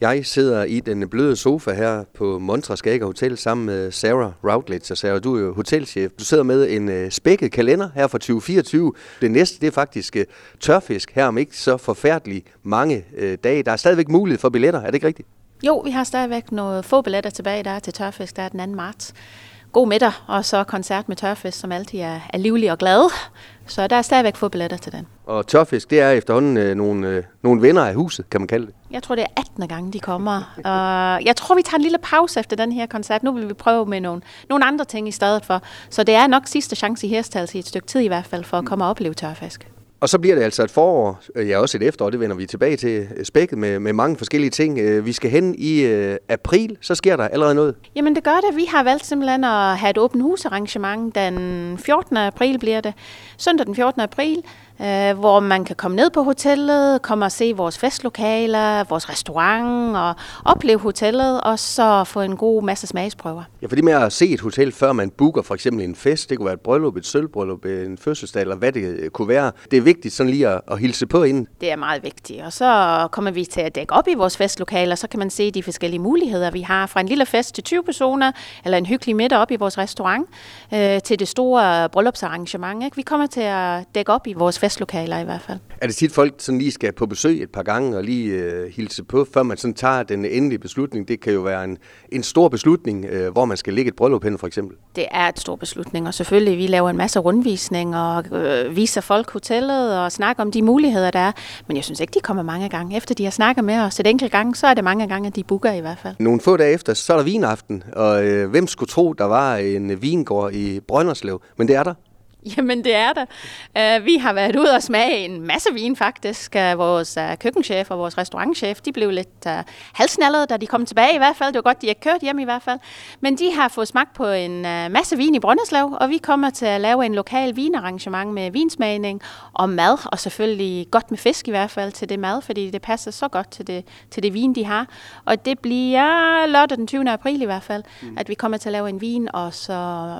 Jeg sidder i den bløde sofa her på Montra Skager Hotel sammen med Sarah Routledge. Og Sarah, du er jo hotelchef. Du sidder med en øh, spækket kalender her for 2024. Det næste, det er faktisk øh, tørfisk her om ikke så forfærdeligt mange øh, dage. Der er stadigvæk mulighed for billetter, er det ikke rigtigt? Jo, vi har stadigvæk nogle få billetter tilbage der til tørfisk, der er den 2. marts. God middag, og så koncert med tørfisk, som altid er, er livlig og glad. Så der er stadigvæk få billetter til den. Og tørfisk, det er efterhånden øh, nogle, øh, nogle venner af huset, kan man kalde det. Jeg tror, det er 18. gang, de kommer. Uh, jeg tror, vi tager en lille pause efter den her koncert. Nu vil vi prøve med nogle, nogle andre ting i stedet for. Så det er nok sidste chance i Herstals i et stykke tid i hvert fald, for at komme og opleve tørfisk. Og så bliver det altså et forår, øh, ja også et efterår, det vender vi tilbage til, øh, spækket med, med mange forskellige ting. Øh, vi skal hen i øh, april, så sker der allerede noget. Jamen det gør det. Vi har valgt simpelthen at have et åbent husarrangement. Den 14. april bliver det. Søndag den 14. april øh, hvor man kan komme ned på hotellet, komme og se vores festlokaler, vores restaurant og opleve hotellet, og så få en god masse smagsprøver. Ja, for det med at se et hotel, før man booker for eksempel en fest, det kunne være et bryllup, et sølvbryllup, en fødselsdag, eller hvad det kunne være. Det er vigtigt sådan lige at, at hilse på inden. Det er meget vigtigt, og så kommer vi til at dække op i vores festlokaler, så kan man se de forskellige muligheder, vi har fra en lille fest til 20 personer, eller en hyggelig middag op i vores restaurant, øh, til det store bryllupsarrangement. Ikke? Vi kommer til at dække op i vores festlokaler i hvert fald. Er det tit folk sådan lige skal på besøg et par gange og lige øh, hilse på, før man sådan tager den endelige beslutning? Det kan jo være en, en stor beslutning, øh, hvor man skal lægge et bryllup hen for eksempel. Det er et stor beslutning, og selvfølgelig vi laver en masse rundvisning og øh, viser folk hotellet og snakker om de muligheder, der er. Men jeg synes ikke, de kommer mange gange. Efter de har snakket med os et enkelt gang, så er det mange gange, at de booker i hvert fald. Nogle få dage efter, så er der vinaften, og øh, hvem skulle tro, der var en vingård i Brønderslev? Men det er der. Jamen, det er det. Uh, vi har været ude og smage en masse vin, faktisk. Uh, vores uh, køkkenchef og vores restaurantchef, de blev lidt uh, halsnallede, da de kom tilbage i hvert fald. Det var godt, de ikke kørt hjem i hvert fald. Men de har fået smagt på en uh, masse vin i Brønderslev, og vi kommer til at lave en lokal vinarrangement med vinsmagning og mad, og selvfølgelig godt med fisk i hvert fald til det mad, fordi det passer så godt til det, til det vin, de har. Og det bliver lørdag den 20. april i hvert fald, mm. at vi kommer til at lave en vin og så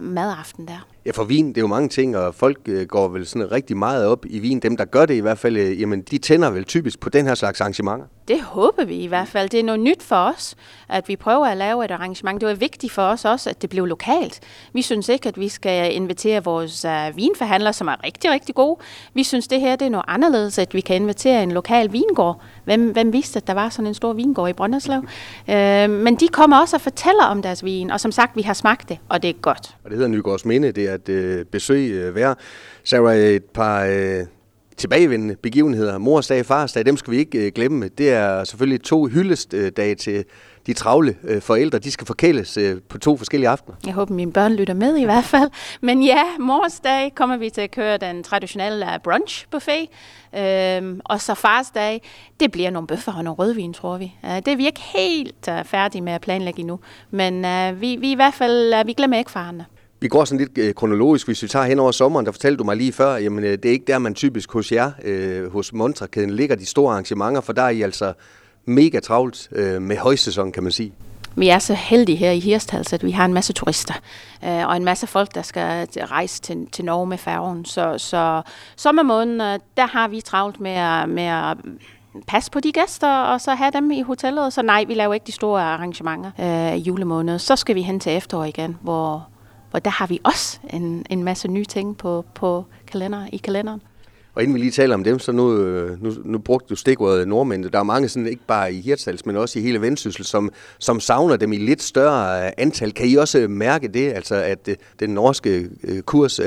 madaften der. Ja, for vin, det er jo mange ting, og folk øh, går vel sådan rigtig meget op i vin. Dem, der gør det i hvert fald, øh, jamen, de tænder vel typisk på den her slags arrangementer. Det håber vi i hvert fald. Det er noget nyt for os, at vi prøver at lave et arrangement. Det var vigtigt for os også, at det blev lokalt. Vi synes ikke, at vi skal invitere vores uh, vinforhandlere, som er rigtig, rigtig gode. Vi synes, det her det er noget anderledes, at vi kan invitere en lokal vingård. Hvem, hvem vidste, at der var sådan en stor vingård i Brønderslev? uh, men de kommer også og fortæller om deres vin, og som sagt, vi har smagt det, og det er godt. Og det hedder Nygårds Minde, det er et øh, besøg øh, værd. Sarah, et par... Øh tilbagevendende begivenheder. Mors dag, fars dag, dem skal vi ikke øh, glemme. Det er selvfølgelig to hyldestdage til de travle øh, forældre. De skal forkæles øh, på to forskellige aftener. Jeg håber, mine børn lytter med i hvert fald. Men ja, mors dag kommer vi til at køre den traditionelle brunch buffet. Øhm, og så fars dag, det bliver nogle bøffer og nogle rødvin, tror vi. Det er vi ikke helt færdige med at planlægge endnu. Men vi, vi i hvert fald, vi glemmer ikke farerne. Vi går sådan lidt øh, kronologisk, hvis vi tager hen over sommeren. Der fortalte du mig lige før, jamen øh, det er ikke der, man typisk hos jer, øh, hos Montrakæden, ligger de store arrangementer, for der er I altså mega travlt øh, med højsæson, kan man sige. Vi er så heldige her i Hirstals, at vi har en masse turister øh, og en masse folk, der skal rejse til, til Norge med færgen. Så, så sommermåneden, øh, der har vi travlt med med at passe på de gæster, og så have dem i hotellet. Så nej, vi laver ikke de store arrangementer øh, i julemåned. Så skal vi hen til efterår igen, hvor og der har vi også en, en masse nye ting på, på kalender, i kalenderen. Og inden vi lige taler om dem, så nu, øh, nu, nu brugte du stikordet nordmænd. Der er mange, sådan, ikke bare i Hirtshals, men også i hele Vendsyssel, som, som savner dem i lidt større øh, antal. Kan I også øh, mærke det, altså at den norske kurs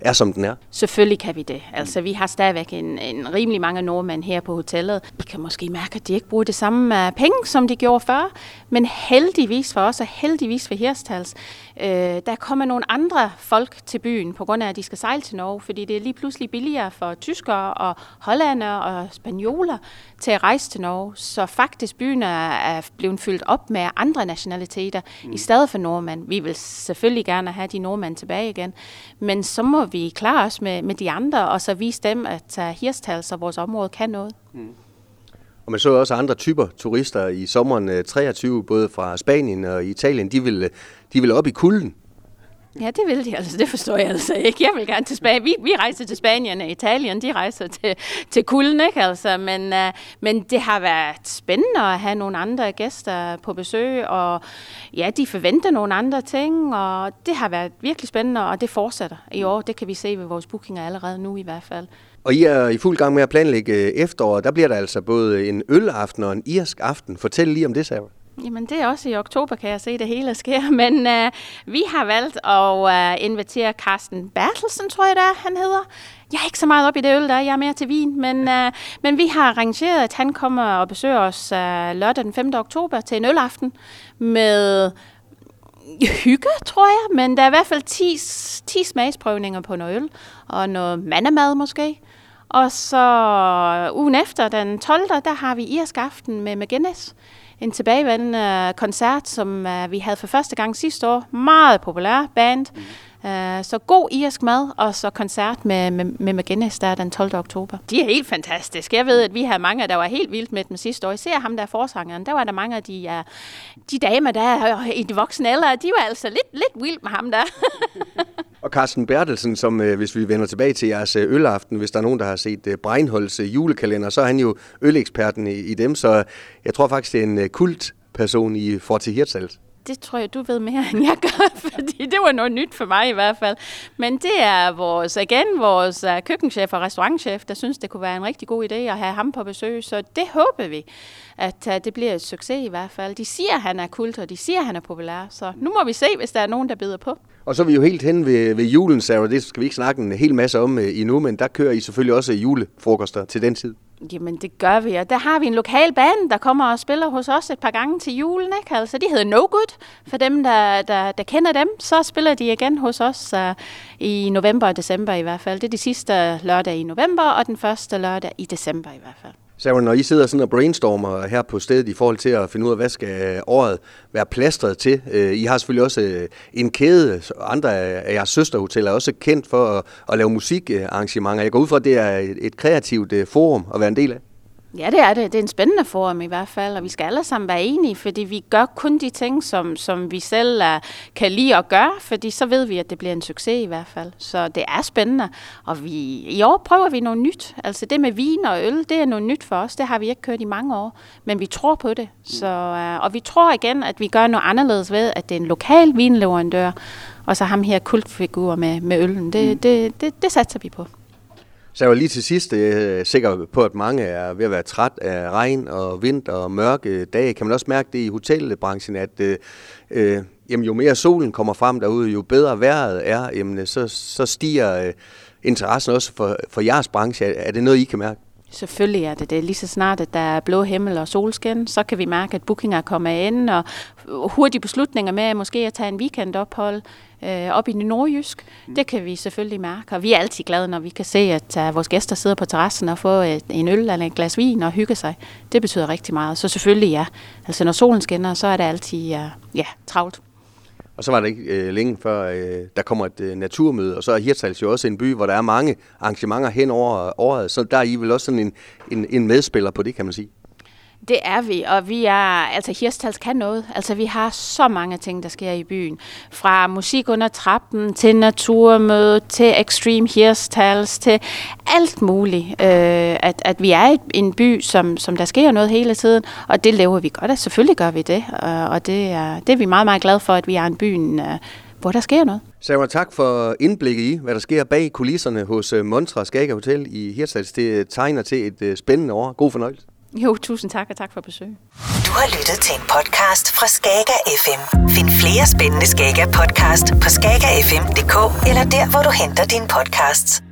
er, som den er? Selvfølgelig kan vi det. Altså, vi har stadigvæk en, en rimelig mange nordmænd her på hotellet. Vi kan måske mærke, at de ikke bruger det samme penge, som de gjorde før. Men heldigvis for os, og heldigvis for Hirtshals, øh, der kommer nogle andre folk til byen, på grund af, at de skal sejle til Norge, fordi det er lige pludselig billigere for tyskere og hollændere og spanioler til at rejse til Norge. Så faktisk byen er blevet fyldt op med andre nationaliteter mm. i stedet for nordmænd. Vi vil selvfølgelig gerne have de nordmænd tilbage igen, men så må vi klare os med, med de andre, og så vise dem, at uh, Hirstals og vores område kan noget. Mm. Og man så også andre typer turister i sommeren 23, både fra Spanien og Italien, de vil, de vil op i kulden. Ja, det vil de altså. Det forstår jeg altså ikke. Jeg vil gerne til Spanien. Vi, vi rejser til Spanien og Italien. De rejser til, til kulden, ikke altså? Men, uh, men det har været spændende at have nogle andre gæster på besøg. Og ja, de forventer nogle andre ting. Og det har været virkelig spændende, og det fortsætter i år. Det kan vi se ved vores bookinger allerede nu i hvert fald. Og I er i fuld gang med at planlægge efteråret. efterår. Der bliver der altså både en ølaften og en irsk aften. Fortæl lige om det, Sarah. Jamen det er også i oktober, kan jeg se, det hele sker. Men uh, vi har valgt at uh, invitere Carsten Bertelsen, tror jeg det er, han hedder. Jeg er ikke så meget op i det øl, der jeg er mere til vin. Men, uh, men vi har arrangeret, at han kommer og besøger os uh, lørdag den 5. oktober til en ølaften med hygge, tror jeg. Men der er i hvert fald 10, 10 smagsprøvninger på noget øl og noget mandemad måske. Og så ugen efter, den 12. der har vi irsk aften med McGuinness en tilbagevendende koncert, som uh, vi havde for første gang sidste år. Meget populær band. Mm. Så god irsk mad, og så koncert med, med, med McGuinness der den 12. oktober. De er helt fantastiske. Jeg ved, at vi har mange, der var helt vildt med dem sidste år. Især ham der forsangeren. Der var der mange af de, uh, de damer, der er i de voksne alder. De var altså lidt, lidt vildt med ham der. Carsten Bertelsen, som øh, hvis vi vender tilbage til jeres øh, ølaften, hvis der er nogen, der har set øh, Breinholds julekalender, så er han jo øleksperten i, i dem, så jeg tror faktisk, det er en kult person i Forti Hirtshals det tror jeg, du ved mere, end jeg gør, fordi det var noget nyt for mig i hvert fald. Men det er vores, igen vores køkkenchef og restaurantchef, der synes, det kunne være en rigtig god idé at have ham på besøg. Så det håber vi, at det bliver et succes i hvert fald. De siger, at han er kult, og de siger, at han er populær. Så nu må vi se, hvis der er nogen, der bider på. Og så er vi jo helt hen ved, ved julen, Sarah. Det skal vi ikke snakke en hel masse om øh, endnu, men der kører I selvfølgelig også julefrokoster til den tid. Jamen, det gør vi, og der har vi en lokal band, der kommer og spiller hos os et par gange til julen, ikke? Altså, de hedder No Good. For dem, der, der, der kender dem, så spiller de igen hos os uh, i november og december i hvert fald. Det er de sidste lørdag i november, og den første lørdag i december i hvert fald. Så når I sidder sådan og brainstormer her på stedet i forhold til at finde ud af, hvad skal året være plastret til? Øh, I har selvfølgelig også øh, en kæde, andre af jeres søsterhoteller er også kendt for at, at lave musikarrangementer. Jeg går ud fra, at det er et kreativt øh, forum at være en del af. Ja, det er det. Det er en spændende forum i hvert fald, og vi skal alle sammen være enige, fordi vi gør kun de ting, som, som vi selv uh, kan lide at gøre, fordi så ved vi, at det bliver en succes i hvert fald. Så det er spændende, og vi, i år prøver vi noget nyt. Altså det med vin og øl, det er noget nyt for os. Det har vi ikke kørt i mange år, men vi tror på det. Så, uh, og vi tror igen, at vi gør noget anderledes ved, at det er en lokal vinleverandør, og så ham her kultfigur med, med øllen. Det, mm. det, det, det satser vi på. Så jeg var lige til sidst øh, sikker på, at mange er ved at være træt af regn og vind og mørke dage. Kan man også mærke det i hotelbranchen, at øh, øh, jamen, jo mere solen kommer frem derude, jo bedre vejret er, jamen, så, så stiger øh, interessen også for, for jeres branche. Er det noget, I kan mærke? Selvfølgelig er det det. Lige så snart, at der er blå himmel og solskin, så kan vi mærke, at bookinger kommer ind, og hurtige beslutninger med måske at tage en weekendophold øh, op i det nordjysk, mm. det kan vi selvfølgelig mærke. Og vi er altid glade, når vi kan se, at uh, vores gæster sidder på terrassen og får et, en øl eller et glas vin og hygge sig. Det betyder rigtig meget. Så selvfølgelig ja. Altså når solen skinner, så er det altid uh, ja, travlt. Og så var det ikke øh, længe før, øh, der kommer et øh, naturmøde, og så er Hirtshals jo også en by, hvor der er mange arrangementer hen over året, så der er I vel også sådan en, en, en medspiller på det, kan man sige. Det er vi, og vi er, altså Hirstals kan noget. Altså vi har så mange ting, der sker i byen. Fra musik under trappen, til naturmøde, til Extreme Hirstals, til alt muligt. Øh, at, at vi er en by, som, som der sker noget hele tiden, og det lever vi godt af. Selvfølgelig gør vi det, og det er, det er vi meget, meget glade for, at vi er en by, øh, hvor der sker noget. Sarah, tak for indblik i, hvad der sker bag kulisserne hos øh, Montra Skager Hotel i Hirtshals. Det tegner til et øh, spændende år. God fornøjelse. Jo, tusind tak, og tak for besøget. Du har lyttet til en podcast fra Skager FM. Find flere spændende Skager podcast på skagerfm.dk eller der, hvor du henter dine podcasts.